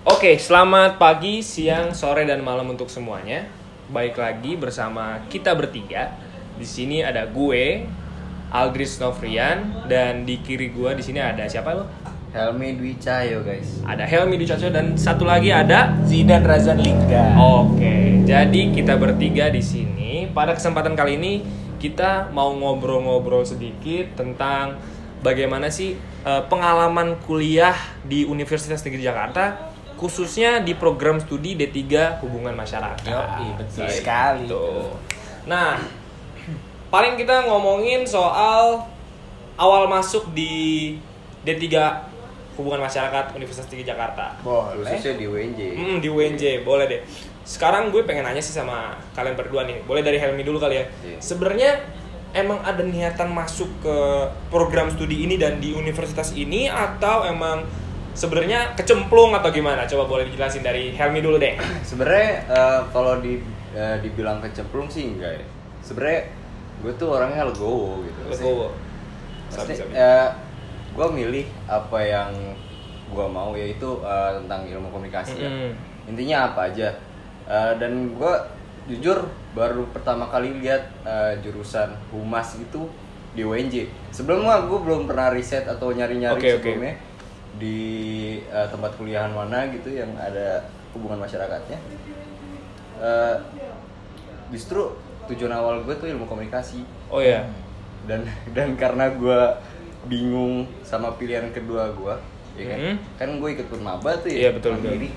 Oke, selamat pagi, siang, sore, dan malam untuk semuanya. Baik lagi bersama kita bertiga. Di sini ada gue, Aldris Novrian, dan di kiri gue di sini ada siapa lo? Helmi Dwi Cahyo guys. Ada Helmi Ducaco dan satu lagi ada Zidan Razan Lingga. Oke, jadi kita bertiga di sini. Pada kesempatan kali ini kita mau ngobrol-ngobrol sedikit tentang bagaimana sih eh, pengalaman kuliah di Universitas Negeri Jakarta, khususnya di program studi D3 Hubungan Masyarakat. Yoi, betul Gitu. sekali. Nah, paling kita ngomongin soal awal masuk di D3 Hubungan Masyarakat Universitas Negeri Jakarta. Boleh. Khususnya di UNJ. Hmm, di UNJ, boleh deh. Sekarang gue pengen nanya sih sama kalian berdua nih. Boleh dari Helmi dulu kali ya. Iya. Sebenarnya emang ada niatan masuk ke program studi ini dan di universitas ini atau emang sebenarnya kecemplung atau gimana? Coba boleh dijelasin dari Helmi dulu deh. Sebenarnya eh, kalau di eh, dibilang kecemplung sih enggak ya. Sebenarnya gue tuh orangnya legowo gitu. Legowo. Maksudnya, Sabi-sabi. eh, gue milih apa yang gue mau yaitu eh, tentang ilmu komunikasi ya. Mm. Intinya apa aja. Eh, dan gue jujur baru pertama kali lihat eh, jurusan humas itu di UNJ. Sebelumnya gue belum pernah riset atau nyari-nyari oke. sebelumnya di eh, tempat kuliahan mana gitu yang ada hubungan masyarakatnya. Eh, justru tujuan awal gue tuh ilmu komunikasi Oh ya. dan dan karena gue bingung sama pilihan kedua gue ya kan Mhm. kan gue ikut maba tuh Iya, ya betul, mandiri.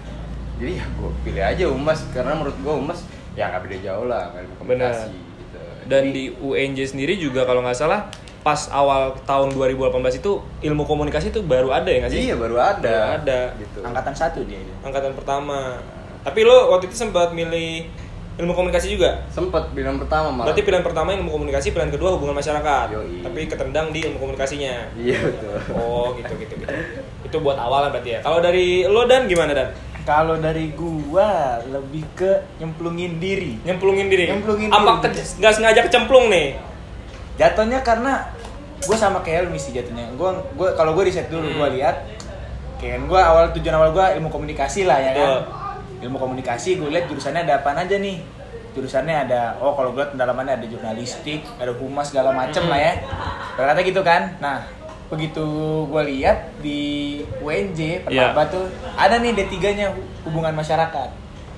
jadi ya gue pilih aja umas karena menurut gue umas ya nggak beda jauh lah ilmu komunikasi gitu Dan Jadi, di UNJ sendiri juga kalau nggak salah pas awal tahun 2018 itu ilmu komunikasi itu baru ada ya nggak sih? iya baru ada Baru ada. gitu Angkatan satu dia. itu. Angkatan pertama. Tapi lo waktu itu sempat milih ilmu komunikasi juga? sempet pilihan pertama malah Berarti pilihan pertama ilmu komunikasi, pilihan kedua hubungan masyarakat. Yoi. Tapi ketendang di ilmu komunikasinya. iya betul Oh, gitu gitu gitu. Itu buat awalan berarti ya. Kalau dari lo dan gimana dan? Kalau dari gua lebih ke nyemplungin diri. Nyemplungin diri. Nyemplungin Apa diri. ke- nggak sengaja kecemplung nih? Jatuhnya karena gua sama kayak Helmi sih jatuhnya. Gua gua kalau gua riset dulu Hmm. gua lihat kayak gua awal tujuan awal gua ilmu komunikasi lah ya kan. Betul. Ilmu komunikasi gua lihat jurusannya ada apa aja nih. Jurusannya ada oh kalau gua pendalamannya ada jurnalistik, ada humas segala macem Hmm. lah ya. Ternyata gitu kan. Nah, begitu gua lihat di UNJ Iya. Pernaba tuh ada nih D3-nya hubungan masyarakat.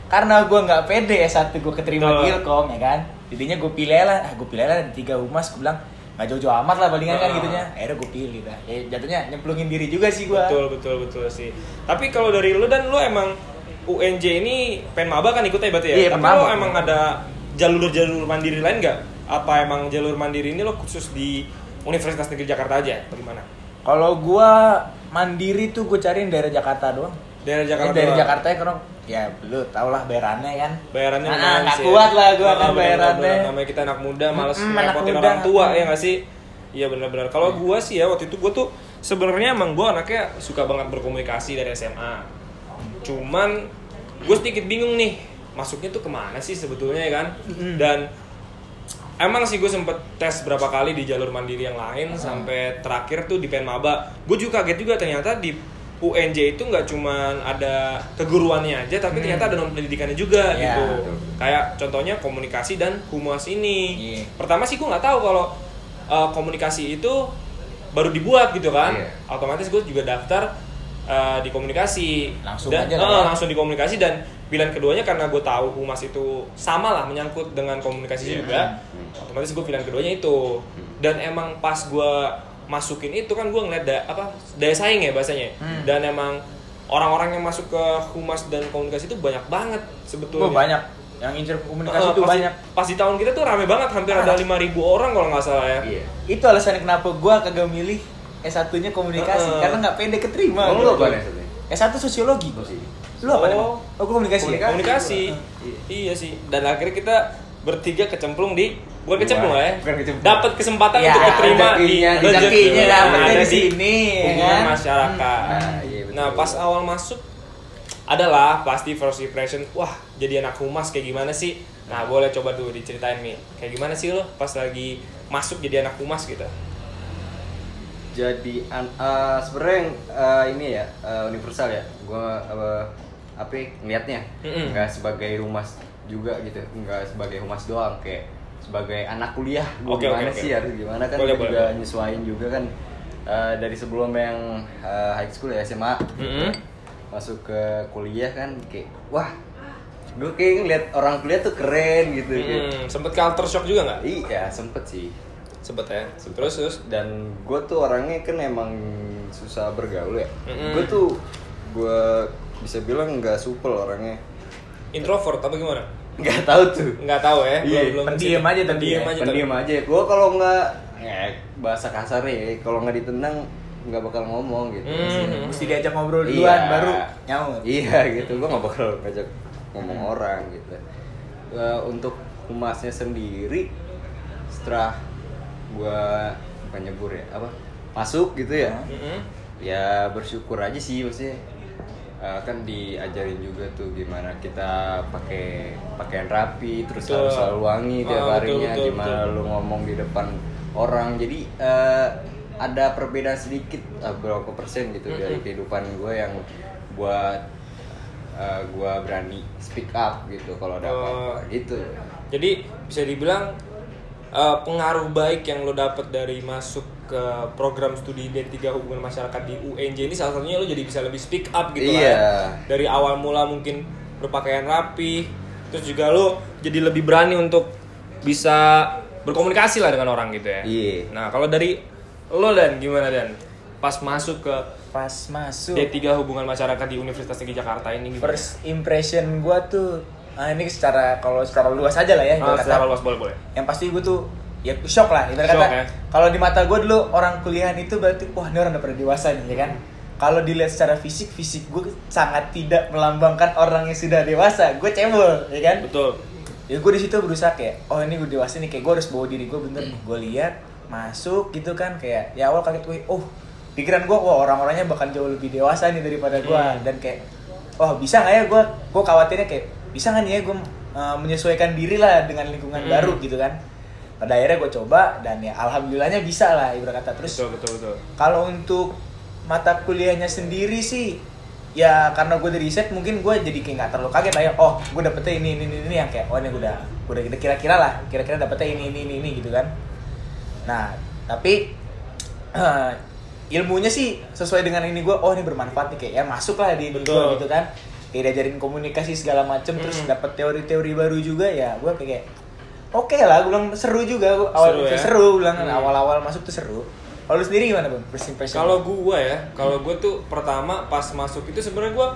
Karena gua nggak pede S1 gua keterima di. Ilkom ya kan. Jadinya gue pilih lah, ah gue pilih lah D3 humas, gue bilang nggak jauh-jauh amat lah palingan kan Ah. gitunya. Akhirnya gue pilih dah. Ya jatuhnya nyemplungin diri juga sih gua. Betul betul betul sih. Tapi kalau dari lu dan lu emang UNJ ini penmaba kan ikutnya berarti ya. Iya, Tapi lo emang ada jalur-jalur mandiri lain nggak? Apa emang jalur mandiri ini lo khusus di Universitas Negeri Jakarta aja? Bagaimana? Kalau gua mandiri tuh gue cariin daerah Jakarta doang. Daerah Jakarta. Eh, dari doang. Jakarta ya karena ya lu tau lah bayarannya kan. Bayarannya Nah, nggak kuat lah gua Oh, kan bayarannya. bener. Namanya kita anak muda, males anak ngerepotin muda. orang tua ya nggak sih? Iya benar-benar. Kalau gua sih ya waktu itu gua tuh sebenarnya emang gua anaknya suka banget berkomunikasi dari SMA. Cuman gue sedikit bingung nih masuknya tuh ke mana sih sebetulnya ya kan? Dan emang sih gue sempet tes berapa kali di jalur mandiri yang lain sampai terakhir tuh di Penmaba. Gue juga kaget juga ternyata di UNJ itu nggak cuman ada keguruannya aja tapi ternyata ada non pendidikannya juga Ya, gitu. betul. Kayak contohnya komunikasi dan humas ini. Iya. Pertama sih gue nggak tahu kalau uh, komunikasi itu baru dibuat gitu kan. Iya. Otomatis gue juga daftar uh, di komunikasi. Langsung dan, aja uh, ya. langsung di komunikasi dan pilihan keduanya karena gue tahu humas itu sama lah menyangkut dengan komunikasi Iya. juga. Hmm. Otomatis gue pilihan keduanya itu. Dan emang pas gue masukin itu kan gue ngeliat da- apa daya saing ya bahasanya. Hmm. Dan emang orang-orang yang masuk ke humas dan komunikasi itu banyak banget sebetulnya. Gua banyak yang incer komunikasi tuh pas, banyak. Pas di tahun kita tuh rame banget, hampir ada 5000 orang kalau nggak salah ya. iya Itu alasannya kenapa gua kagak milih S1-nya komunikasi Heeh. karena nggak pede keterima. Gitu. lu apa nih Sat? S1 sosiologi. Sosiologi. Lu apa nih? Oh. Bang? Oh, gua komunikasi. ya? Komunikasi. Iya. Iya sih. Dan akhirnya kita bertiga kecemplung di bukan kecemplung lah ya. Dapat kesempatan Ya, untuk diterima di rezekinya, ada di sini, ya kan? masyarakat. Nah, iya, betul. Nah, pas awal masuk adalah pasti first impression, wah jadi anak humas kayak gimana sih? Nah, boleh coba dulu diceritain nih, kayak gimana sih lo pas lagi masuk jadi anak humas gitu? jadi an- eh, sebenarnya yang, eh, ini ya eh, universal ya gue apa ya, ngeliatnya Mm-mm. nggak sebagai humas juga gitu nggak sebagai humas doang kayak sebagai anak kuliah gua Oke, gimana oke, sih oke. harus gimana kan Boleh, boleh, juga boleh. nyesuaiin juga kan eh, dari sebelum yang eh, high school ya SMA Mm-mm. masuk ke kuliah kan kayak wah gue kayak ngeliat orang kuliah tuh keren gitu kayak, Hmm, sempet culture shock juga nggak? iya sempet sih Sempet ya. Terus terus. dan gue tuh orangnya kan emang susah bergaul ya Mm-mm. gue tuh gue bisa bilang nggak supel orangnya Introvert apa gimana? nggak tahu tuh Nggak tahu ya. Iya, pendiam aja tapi pendiam ya. aja. pendiam aja gue kalau nggak ya, bahasa kasar ya kalau nggak ditendang nggak bakal ngomong gitu Hmm. Mesti diajak ngobrol duluan Iya. baru nyaut. iya gitu gue nggak bakal ngajak ngomong orang gitu Eh, untuk humasnya sendiri setelah gue bukan nyebur ya apa masuk gitu ya Mm-mm. ya bersyukur aja sih maksudnya Eh, kan diajarin juga tuh gimana kita pakai pakaian rapi terus Betul. harus selalu wangi tiap Ah, betul, harinya betul, gimana betul. lu ngomong di depan orang jadi eh, ada perbedaan sedikit eh, berapa persen gitu dari kehidupan gue yang buat eh, gue berani speak up gitu kalau ada Oh. apa-apa gitu Jadi bisa dibilang eh, pengaruh baik yang lo dapet dari masuk ke program studi D3 Hubungan Masyarakat di UNJ ini salah satunya lo jadi bisa lebih speak up gitu lah Iya. ya. Dari awal mula mungkin berpakaian rapi, terus juga lo jadi lebih berani untuk bisa berkomunikasi lah dengan orang gitu ya. Iya. Nah, kalau dari lo dan gimana dan pas masuk ke Pas masuk D3 Hubungan Masyarakat di Universitas Negeri Jakarta ini gimana? first impression gua tuh ah ini secara kalau secara luas aja lah ya Ah, secara kata. luas boleh boleh. yang pasti gue tuh ya shock lah ibarat Shock, kata ya. kalau di mata gue dulu orang kuliahan itu berarti wah ini orang udah pada dewasa nih ya kan kalau dilihat secara fisik fisik gue sangat tidak melambangkan orang yang sudah dewasa gue cebol ya kan Betul. ya gue di situ berusaha kayak oh ini gue dewasa nih kayak gue harus bawa diri gue bener nih gue lihat masuk gitu kan kayak ya awal kaget gue oh pikiran gue wah orang-orangnya bakal jauh lebih dewasa nih daripada gue Hmm. dan kayak oh bisa nggak ya gue gue khawatirnya kayak bisa nggak nih ya gue uh, menyesuaikan diri lah dengan lingkungan Hmm. baru gitu kan pada akhirnya gue coba dan ya alhamdulillahnya bisa lah ibarat kata terus Betul betul betul. kalau untuk mata kuliahnya sendiri sih ya karena gue dari riset mungkin gue jadi kayak nggak terlalu kaget lah ya oh gue dapetnya ini ini ini, ini yang kayak oh ini gue udah gue udah kira-kira lah kira-kira dapetnya ini ini ini ini gitu kan nah tapi eh, ilmunya sih sesuai dengan ini gue oh ini bermanfaat nih kayak ya masuk lah di, Betul. gitu kan kayak diajarin komunikasi segala macem terus Hmm. dapet teori-teori baru juga ya gue kayak oke lah gue bilang seru juga gua awal Seru ya? seru gue bilang Hmm. awal-awal masuk tuh seru kalau lu sendiri gimana bang first impression Kalau gua ya, kalau gua tuh pertama pas masuk itu sebenarnya gua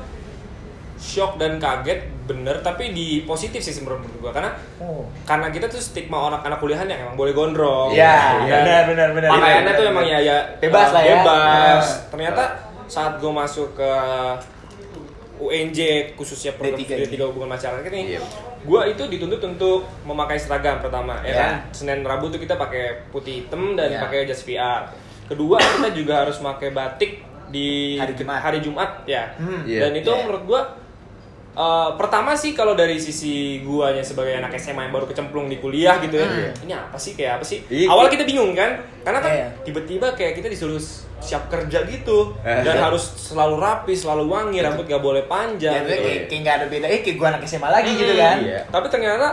shock dan kaget bener tapi di positif sih sebenarnya menurut gua karena oh karena kita tuh stigma orang anak kuliahan yang emang boleh gondrong Iya, dan benar, benar, benar. pakaiannya tuh benar. emang ya ya Bebas eh, lah ya. bebas Nah. ternyata saat gua masuk ke UNJ khususnya program D3 studi D3 hubungan masyarakat ini Iya. gua itu dituntut untuk memakai seragam pertama ya Iya. kan Senin Rabu tuh kita pakai putih hitam dan Iya. pakai jas PR kedua kita juga harus pakai batik di Hari Jumat. hari Jumat ya Hmm. Iya. dan itu Iya. menurut gua eh, pertama sih kalau dari sisi guanya sebagai anak SMA yang baru kecemplung di kuliah gitu ya Hmm. ini apa sih kayak apa sih Iya. awal kita bingung kan karena kan Iya. tiba-tiba kayak kita disuruh siap kerja gitu Eh. dan harus selalu rapi selalu wangi rambut gak boleh ya panjang itu gitu. kayak kayak nggak ada beda eh kayak gue anak SMA lagi gitu Hmm, kan Iya. Tapi ternyata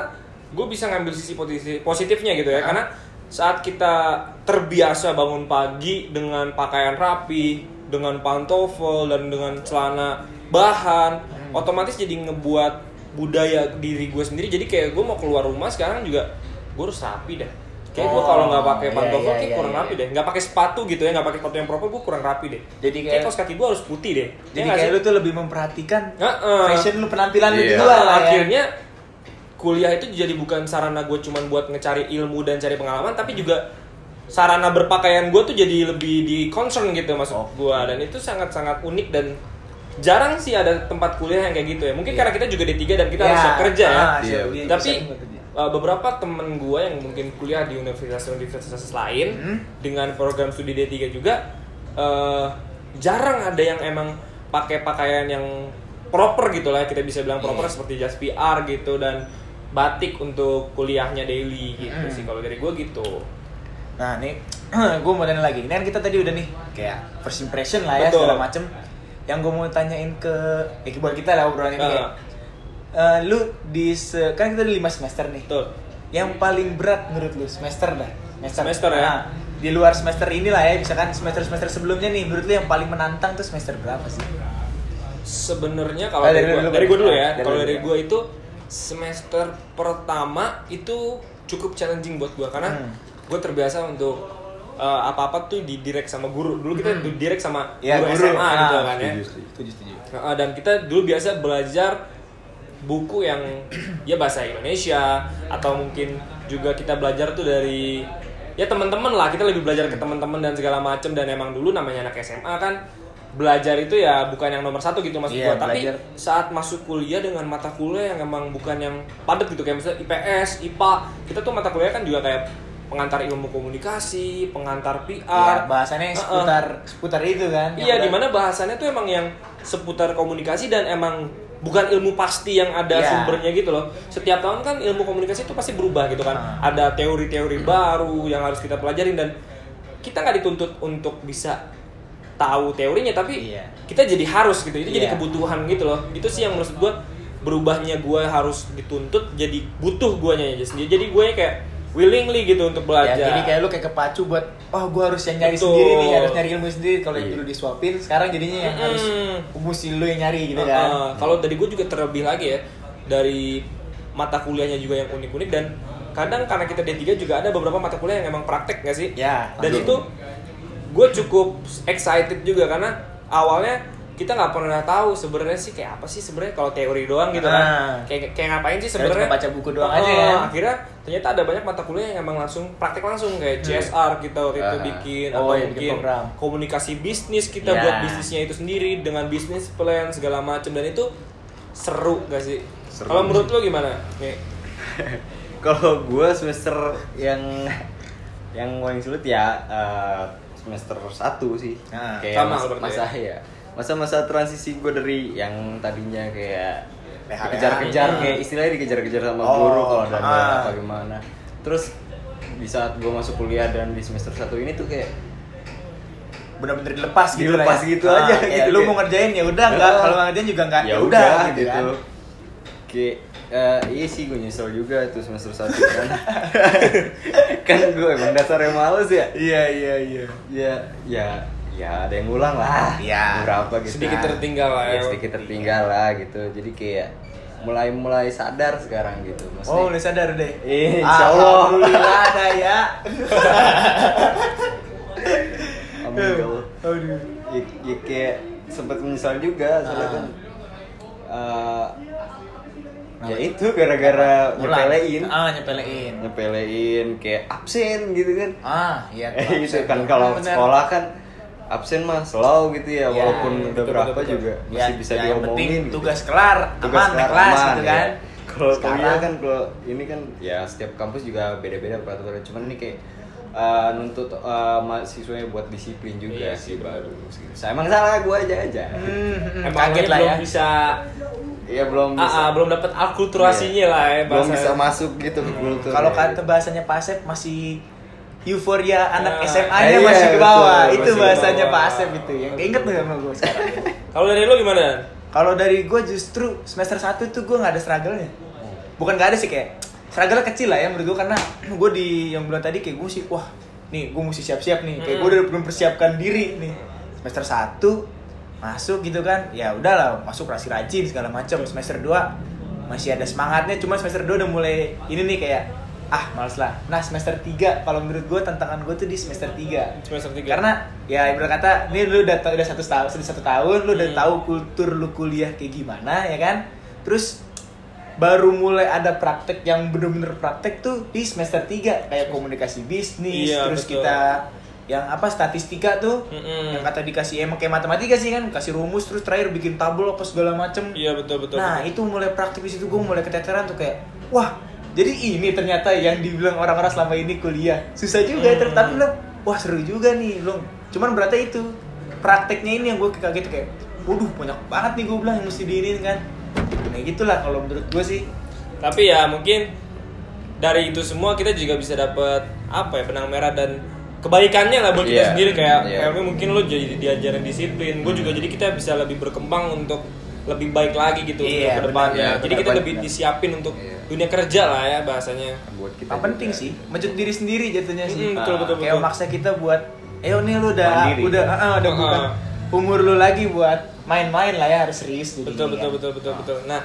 gue bisa ngambil sisi positif, positifnya gitu ya, Ah. karena saat kita terbiasa bangun pagi dengan pakaian rapi, dengan pantofel dan dengan celana bahan, Hmm. otomatis jadi ngebuat budaya diri gue sendiri. Jadi kayak gue mau keluar rumah sekarang juga gue harus rapi dah. Kayak gue Oh, kalau nggak pakai iya, pantofel iya, kayak iya, kurang iya. rapi deh. Nggak pakai sepatu gitu ya, nggak pakai sepatu yang proper gue kurang rapi deh. Jadi kayak kayak- kaos kaki gue harus putih deh. Ya jadi nggak kayak lu tuh lebih memperhatikan Heeh. fashion lu penampilan lu Iya. di luar lah ya akhirnya kuliah itu jadi bukan sarana gue cuman buat ngecari ilmu dan cari pengalaman tapi juga sarana berpakaian gue tuh jadi lebih di concern gitu maksud Oh. gue dan itu sangat sangat unik dan jarang sih ada tempat kuliah yang kayak gitu ya mungkin Iya. karena kita juga D3 dan kita harus siap kerja ya ah, Iya, iya, tapi. Uh, beberapa temen gue yang mungkin kuliah di universitas-universitas lain Hmm. dengan program studi D3 juga uh, jarang ada yang emang pakai pakaian yang proper gitu lah kita bisa bilang proper Iya. seperti jas PR gitu dan batik untuk kuliahnya daily gitu Hmm. sih kalau dari gue gitu Nah nih, gue mau tanya lagi. Ini kan kita tadi udah nih kayak first impression lah ya Betul. segala macem. yang gue mau tanyain ke ya buat kita lah obrolan ini ya. Eh, lu di se- kan kita ada lima semester nih Betul. yang paling berat menurut lu semester dah Semester ya? Nah, di luar semester inilah ya misalkan semester semester sebelumnya nih menurut lu yang paling menantang tuh semester berapa sih Sebenarnya kalau Ah, dari, dari gua, dulu, dari gua dulu ya, dari kalau dari ya. gua itu semester pertama itu cukup challenging buat gua karena Hmm. gua terbiasa untuk eh, apa-apa tuh di direct sama guru. Dulu kita di direct sama Ya, guru, guru. SMA Ah, gitu kan ya. Setuju, setuju. setuju setuju Heeh, dan kita dulu biasa belajar buku yang ya bahasa Indonesia atau mungkin juga kita belajar tuh dari ya teman-teman lah kita lebih belajar ke teman-teman dan segala macem dan emang dulu namanya anak SMA kan belajar itu ya bukan yang nomor satu gitu maksud Iya, gua tapi belajar. saat masuk kuliah dengan mata kuliah yang emang bukan yang padat gitu kayak misalnya IPS, IPA kita tuh mata kuliah kan juga kayak pengantar ilmu komunikasi, pengantar PR, ya, bahasannya Heeh. seputar seputar itu kan Iya, di mana bahasannya tuh emang yang seputar komunikasi dan emang bukan ilmu pasti yang ada Iya. sumbernya gitu loh. Setiap tahun kan ilmu komunikasi itu pasti berubah gitu kan. Ah. Ada teori-teori baru yang harus kita pelajarin dan kita nggak dituntut untuk bisa tahu teorinya tapi Iya. kita jadi harus gitu. Itu jadi Iya. kebutuhan gitu loh. Itu sih yang menurut gua berubahnya gua harus dituntut jadi butuh guanya aja sendiri. Jadi gue kayak willingly gitu untuk Ya, belajar. jadi kayak lu kayak kepacu buat oh gue harus yang nyari Betul. sendiri nih harus nyari ilmu sendiri kalau yang Iya. dulu disuapin sekarang jadinya yang harus Mm-mm. mesti lu yang nyari gitu Uh, kan uh, kalau dari gue juga terlebih lagi ya dari mata kuliahnya juga yang unik-unik dan kadang karena kita D3 juga ada beberapa mata kuliah yang emang praktek gak sih? Ya, Dan langsung. itu gue cukup excited juga karena awalnya kita nggak pernah tahu sebenarnya sih kayak apa sih sebenarnya kalau teori doang gitu kan. Ah. Kayak kayak ngapain sih sebenarnya? cuma baca buku doang Uh, aja kan. Akhirnya ternyata ada banyak mata kuliah yang emang langsung praktek langsung kayak CSR kita waktu itu Ah. bikin Oh, atau iya, bikin mungkin program. komunikasi bisnis kita Ya. buat bisnisnya itu sendiri dengan bisnis plan segala macam dan itu seru gak sih? Kalau menurut lo gimana? Nih. Kalau gue semester yang yang paling sulit ya eh, semester 1 sih. Nah, kayak sama masa, berarti masa ya. Masa-masa transisi gue dari yang tadinya kayak PH. dikejar-kejar Hmm. kayak istilahnya dikejar-kejar sama Oh, guru kalau ada ah. apa gimana. Terus di saat gue masuk kuliah dan di semester 1 ini tuh kayak bener-bener dilepas gitu Dilepas lah ya. gitu Ah, aja, kayak gitu, lu mau ngerjain ya udah enggak Ah. kalau nggak ngerjain juga enggak ya udah gitu. kan. Kayak eh, iya sih gue nyesel juga itu semester 1 kan. kan gue emang dasarnya males ya. iya iya iya Ya, ya, ya ada yang ngulang lah. Iya. Beberapa gitu. Sedikit tertinggal lah ya. Ya, sedikit tertinggal lah gitu. Jadi kayak mulai mulai sadar sekarang gitu. Maksudnya, oh udah sadar deh. Eh, insya Allah. alhamdulillah ada ya. Amin ya Ya, ya kayak sempat menyesal juga soalnya kan eh, ya itu gara-gara nyepelein. Ah nyepelein. Nyepelein kayak absen gitu kan. Ah iya. Gitu absen. kan kalau sekolah kan absen mah slow gitu ya Ya, walaupun betul, udah betul, berapa betul. juga ya, masih bisa ya, penting diomongin gitu. tugas kelar tugas aman kelar, kelas aman, gitu ya. kan kalau kuliah kan kalau ini kan ya setiap kampus juga beda-beda peraturan cuman ini kayak eh, nuntut eh, mahasiswanya buat disiplin juga Iya sih, bagus. saya emang salah gue aja aja Hmm, hmm, Emang kaget lah belum ya bisa Iya belum ah, bisa ah, belum dapat akulturasinya Iya. lah ya belum bisa masuk gitu ke kultur kalau kata bahasanya Pak Asep masih euforia anak Ah, SMA-nya iya, masih ke bawah. betul, itu bahasanya bawah. Pak Asep itu. Yang keinget tuh sama gue sekarang. Kalau dari lo gimana? Kalau dari gue justru semester 1 tuh gue nggak ada struggle-nya. Bukan nggak ada sih kayak struggle kecil lah ya menurut gue karena gue di yang bulan tadi kayak gue sih wah nih gue mesti siap-siap nih kayak gue Hmm. udah belum persiapkan diri nih semester 1 masuk gitu kan ya udahlah masuk rasi rajin segala macam semester 2 masih ada semangatnya cuma semester 2 udah mulai ini nih kayak ah males lah nah semester 3 kalau menurut gue tantangan gue tuh di semester 3 Semester tiga. karena ya ibarat kata ini lu udah udah satu tahun sudah satu tahun lu udah Hmm. tahu kultur lu kuliah kayak gimana ya kan terus baru mulai ada praktek yang bener-bener praktek tuh di semester 3 kayak komunikasi bisnis Iya, terus betul. kita yang apa statistika tuh Mm-mm. yang kata dikasih emang kayak matematika sih kan kasih rumus terus terakhir bikin tabel apa segala macem Iya betul betul. nah betul. itu mulai praktik di situ gue mulai keteteran tuh kayak wah jadi ini ternyata yang dibilang orang-orang selama ini kuliah. Susah juga ya Hmm. tapi lo wah seru juga nih lo cuman berarti itu prakteknya ini yang gue kaget kayak waduh banyak banget nih gue bilang yang mesti diinin kan. Nah gitulah kalau menurut gue sih. Tapi ya mungkin dari itu semua kita juga bisa dapat apa ya benang merah dan kebaikannya lah buat kita Iya, sendiri. Kayak. Helmi mungkin lo jadi diajarin disiplin. Gue juga jadi kita bisa lebih berkembang untuk lebih baik lagi gitu Iya, ke depannya benar, jadi benar, kita lebih disiapin untuk Iya. dunia kerja lah ya bahasanya buat kita Yang penting sih, mencut diri sendiri jatuhnya sih. Mm, betul, Ah, betul, Kayak betul. maksa kita buat, eh nih lu udah Mandiri. udah ah, ah, udah Ah, bukan umur lu lagi buat main-main lah ya harus serius jadi betul betul betul betul betul nah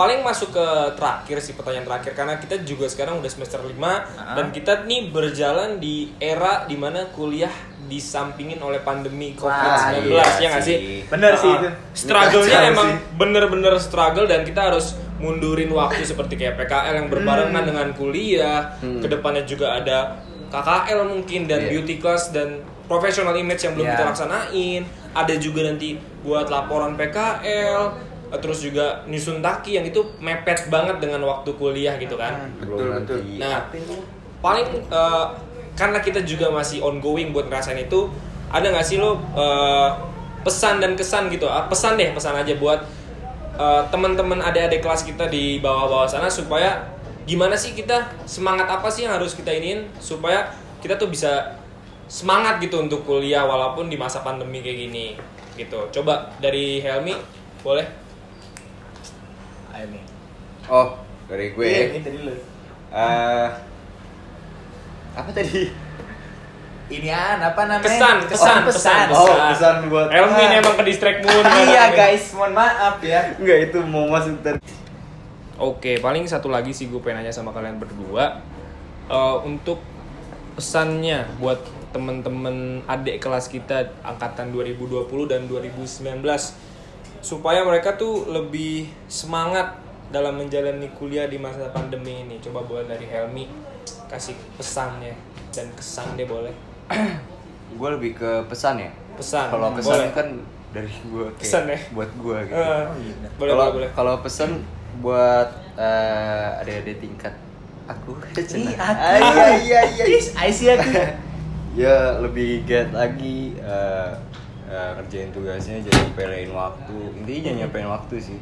paling masuk ke terakhir sih pertanyaan terakhir karena kita juga sekarang udah semester 5 Ah. dan kita nih berjalan di era di mana kuliah disampingin oleh pandemi Wah, COVID-19 iya ya nggak sih? sih. Bener sih Ah, itu. Struggle-nya emang sih. bener-bener struggle dan kita harus mundurin waktu seperti kayak PKL yang berbarengan dengan kuliah. Hmm. Ke depannya juga ada KKL mungkin dan Iya. beauty class dan professional image yang belum Iya. kita laksanain. Ada juga nanti buat laporan PKL, terus juga nyusun taki yang itu mepet banget dengan waktu kuliah gitu kan. Belum Betul, betul. Nah, ini? paling eh, karena kita juga masih ongoing buat ngerasain itu, ada nggak sih lo eh, pesan dan kesan gitu? Ah, pesan deh, pesan aja buat eh, teman-teman adik-adik kelas kita di bawah-bawah sana supaya gimana sih kita semangat apa sih yang harus kita iniin supaya kita tuh bisa semangat gitu untuk kuliah walaupun di masa pandemi kayak gini gitu. Coba dari Helmi boleh? Ayo nih. Oh, dari gue. Iya, ini tadi lu. Eh, apa tadi? Ini an apa namanya? Kesan, kesan, Oh, pesan. pesan. Oh, pesan buat Ah. emang ke distract mulu. iya guys, mohon maaf ya. Enggak itu mau masuk tadi. Oke, paling satu lagi sih gue pengen nanya sama kalian berdua Eh, untuk pesannya buat temen-temen adik kelas kita angkatan 2020 dan 2019 supaya mereka tuh lebih semangat dalam menjalani kuliah di masa pandemi ini. Coba boleh dari Helmi kasih pesannya dan kesan deh boleh. Gue lebih ke pesan ya. Pesan, Kalau pesan boleh. kan dari gue Pesan ya? buat gue gitu. Eh, boleh, kalau boleh, kalau pesan buat eh, adik-adik tingkat aku Ih, Cenah. aku. Ah, iya iya iya Ih, I see aku. ya lebih get lagi eh, eh, ngerjain tugasnya jadi pelein waktu intinya jangan nyampein waktu sih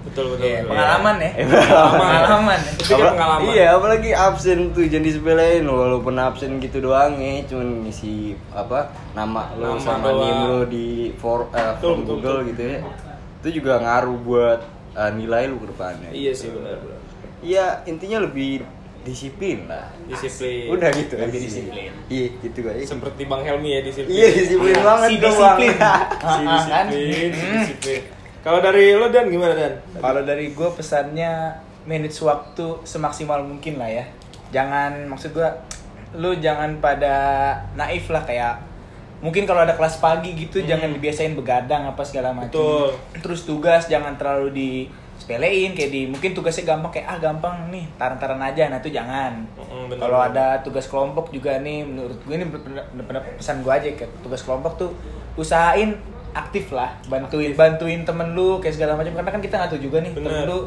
Betul betul. Iya, betul. pengalaman ya. Eh, pengalaman. Pengalaman. Itu Apal- pengalaman. Iya, apalagi absen tuh jangan disepelein walaupun absen gitu doang ya, cuman ngisi apa nama lo Nama sama doang. name lo di for, eh, Betul, form betul, Google betul. gitu ya. Itu juga ngaruh buat eh, nilai lu ke depannya. Iya sih benar benar. Iya, intinya lebih disiplin lah. Disiplin. Udah gitu Lebih aja sih. disiplin. Iya, gitu guys. Seperti Bang Helmi ya disiplin. Iya, disiplin banget Si disiplin. Si Ah, ah, kan? disiplin, si Hmm. disiplin. Kalau dari lo dan gimana dan? Kalau dari gue pesannya manage waktu semaksimal mungkin lah ya. Jangan maksud gue, lu jangan pada naif lah kayak mungkin kalau ada kelas pagi gitu Hmm. jangan dibiasain begadang apa segala macam. Betul. Terus tugas jangan terlalu di sepelein kayak di mungkin tugasnya gampang kayak ah gampang nih taran-taran aja. Nah itu jangan. Bener, kalau ada tugas kelompok juga nih menurut gue ini pesan gue aja kayak tugas kelompok tuh usahain aktif lah bantuin bantuin temen lu kayak segala macam karena kan kita nggak tahu juga nih temen Bener. lu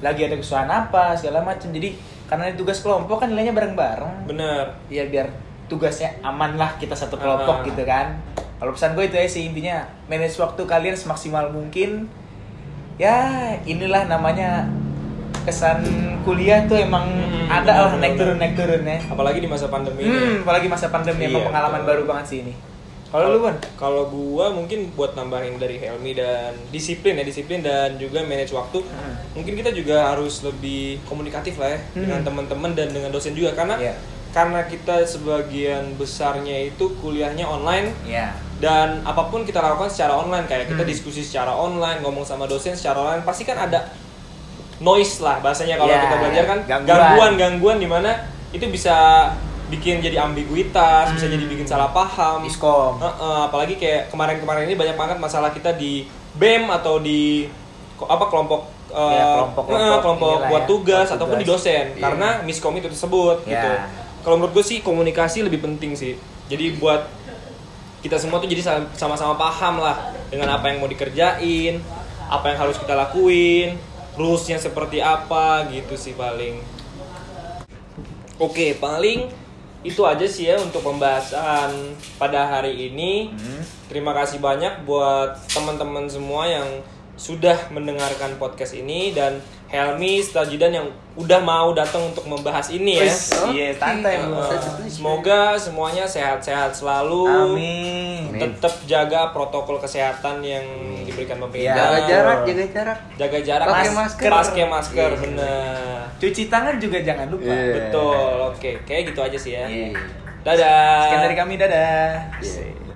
lagi ada kesusahan apa segala macam. Jadi karena ini tugas kelompok kan nilainya bareng-bareng. Bener. ya biar tugasnya aman lah kita satu kelompok Ah. gitu kan. Kalau pesan gue itu aja sih intinya manage waktu kalian semaksimal mungkin ya inilah namanya kesan kuliah tuh emang Hmm, ada lah naik turun naik turun ya Apalagi di masa pandemi ini. hmm, apalagi masa pandemi emang Iya, pengalaman betul. baru banget sih ini kalau lu kan Kalau gua mungkin buat nambahin dari Helmi dan disiplin ya disiplin dan juga manage waktu. Hmm. Mungkin kita juga harus lebih komunikatif lah ya Hmm. dengan teman-teman dan dengan dosen juga karena Iya. Karena kita sebagian besarnya itu kuliahnya online ya dan apa pun kita lakukan secara online kayak kita Hmm. diskusi secara online ngomong sama dosen secara online pasti kan ada noise lah bahasanya kalau Ya, kita belajar kan gangguan. gangguan gangguan di mana itu bisa bikin jadi ambiguitas bisa Hmm. jadi bikin salah paham Miskom. Heeh, apalagi kayak kemarin-kemarin ini banyak banget masalah kita di BEM atau di apa kelompok Ya, kelompok- kelompok kelompok inilah buat ya, tugas buat ataupun di tugas. dosen Iya. karena miskom itu tersebut Ya. gitu. Kalau menurut gue sih komunikasi lebih penting sih. Jadi buat kita semua tuh jadi sa- sama-sama paham lah dengan apa yang mau dikerjain, apa yang harus kita lakuin, rulesnya seperti apa gitu sih paling. Oke, paling itu aja sih ya untuk pembahasan pada hari ini. Hmm. Terima kasih banyak buat teman-teman semua yang sudah mendengarkan podcast ini dan Helmi Stajidan yang udah mau datang untuk membahas ini ya. Iya, santai Eh, semoga semuanya sehat-sehat selalu. Amin. Amin. Tetap jaga protokol kesehatan yang diberikan Ya, pemerintah. Jaga jarak, jaga jarak. Jaga jarak, Pakai mas- masker. pakai masker, Iya. bener. Cuci tangan juga jangan lupa. Iya. Betul, oke, kayak gitu aja sih ya. Iya. Dadah. Sekian dari kami, dadah. Iya.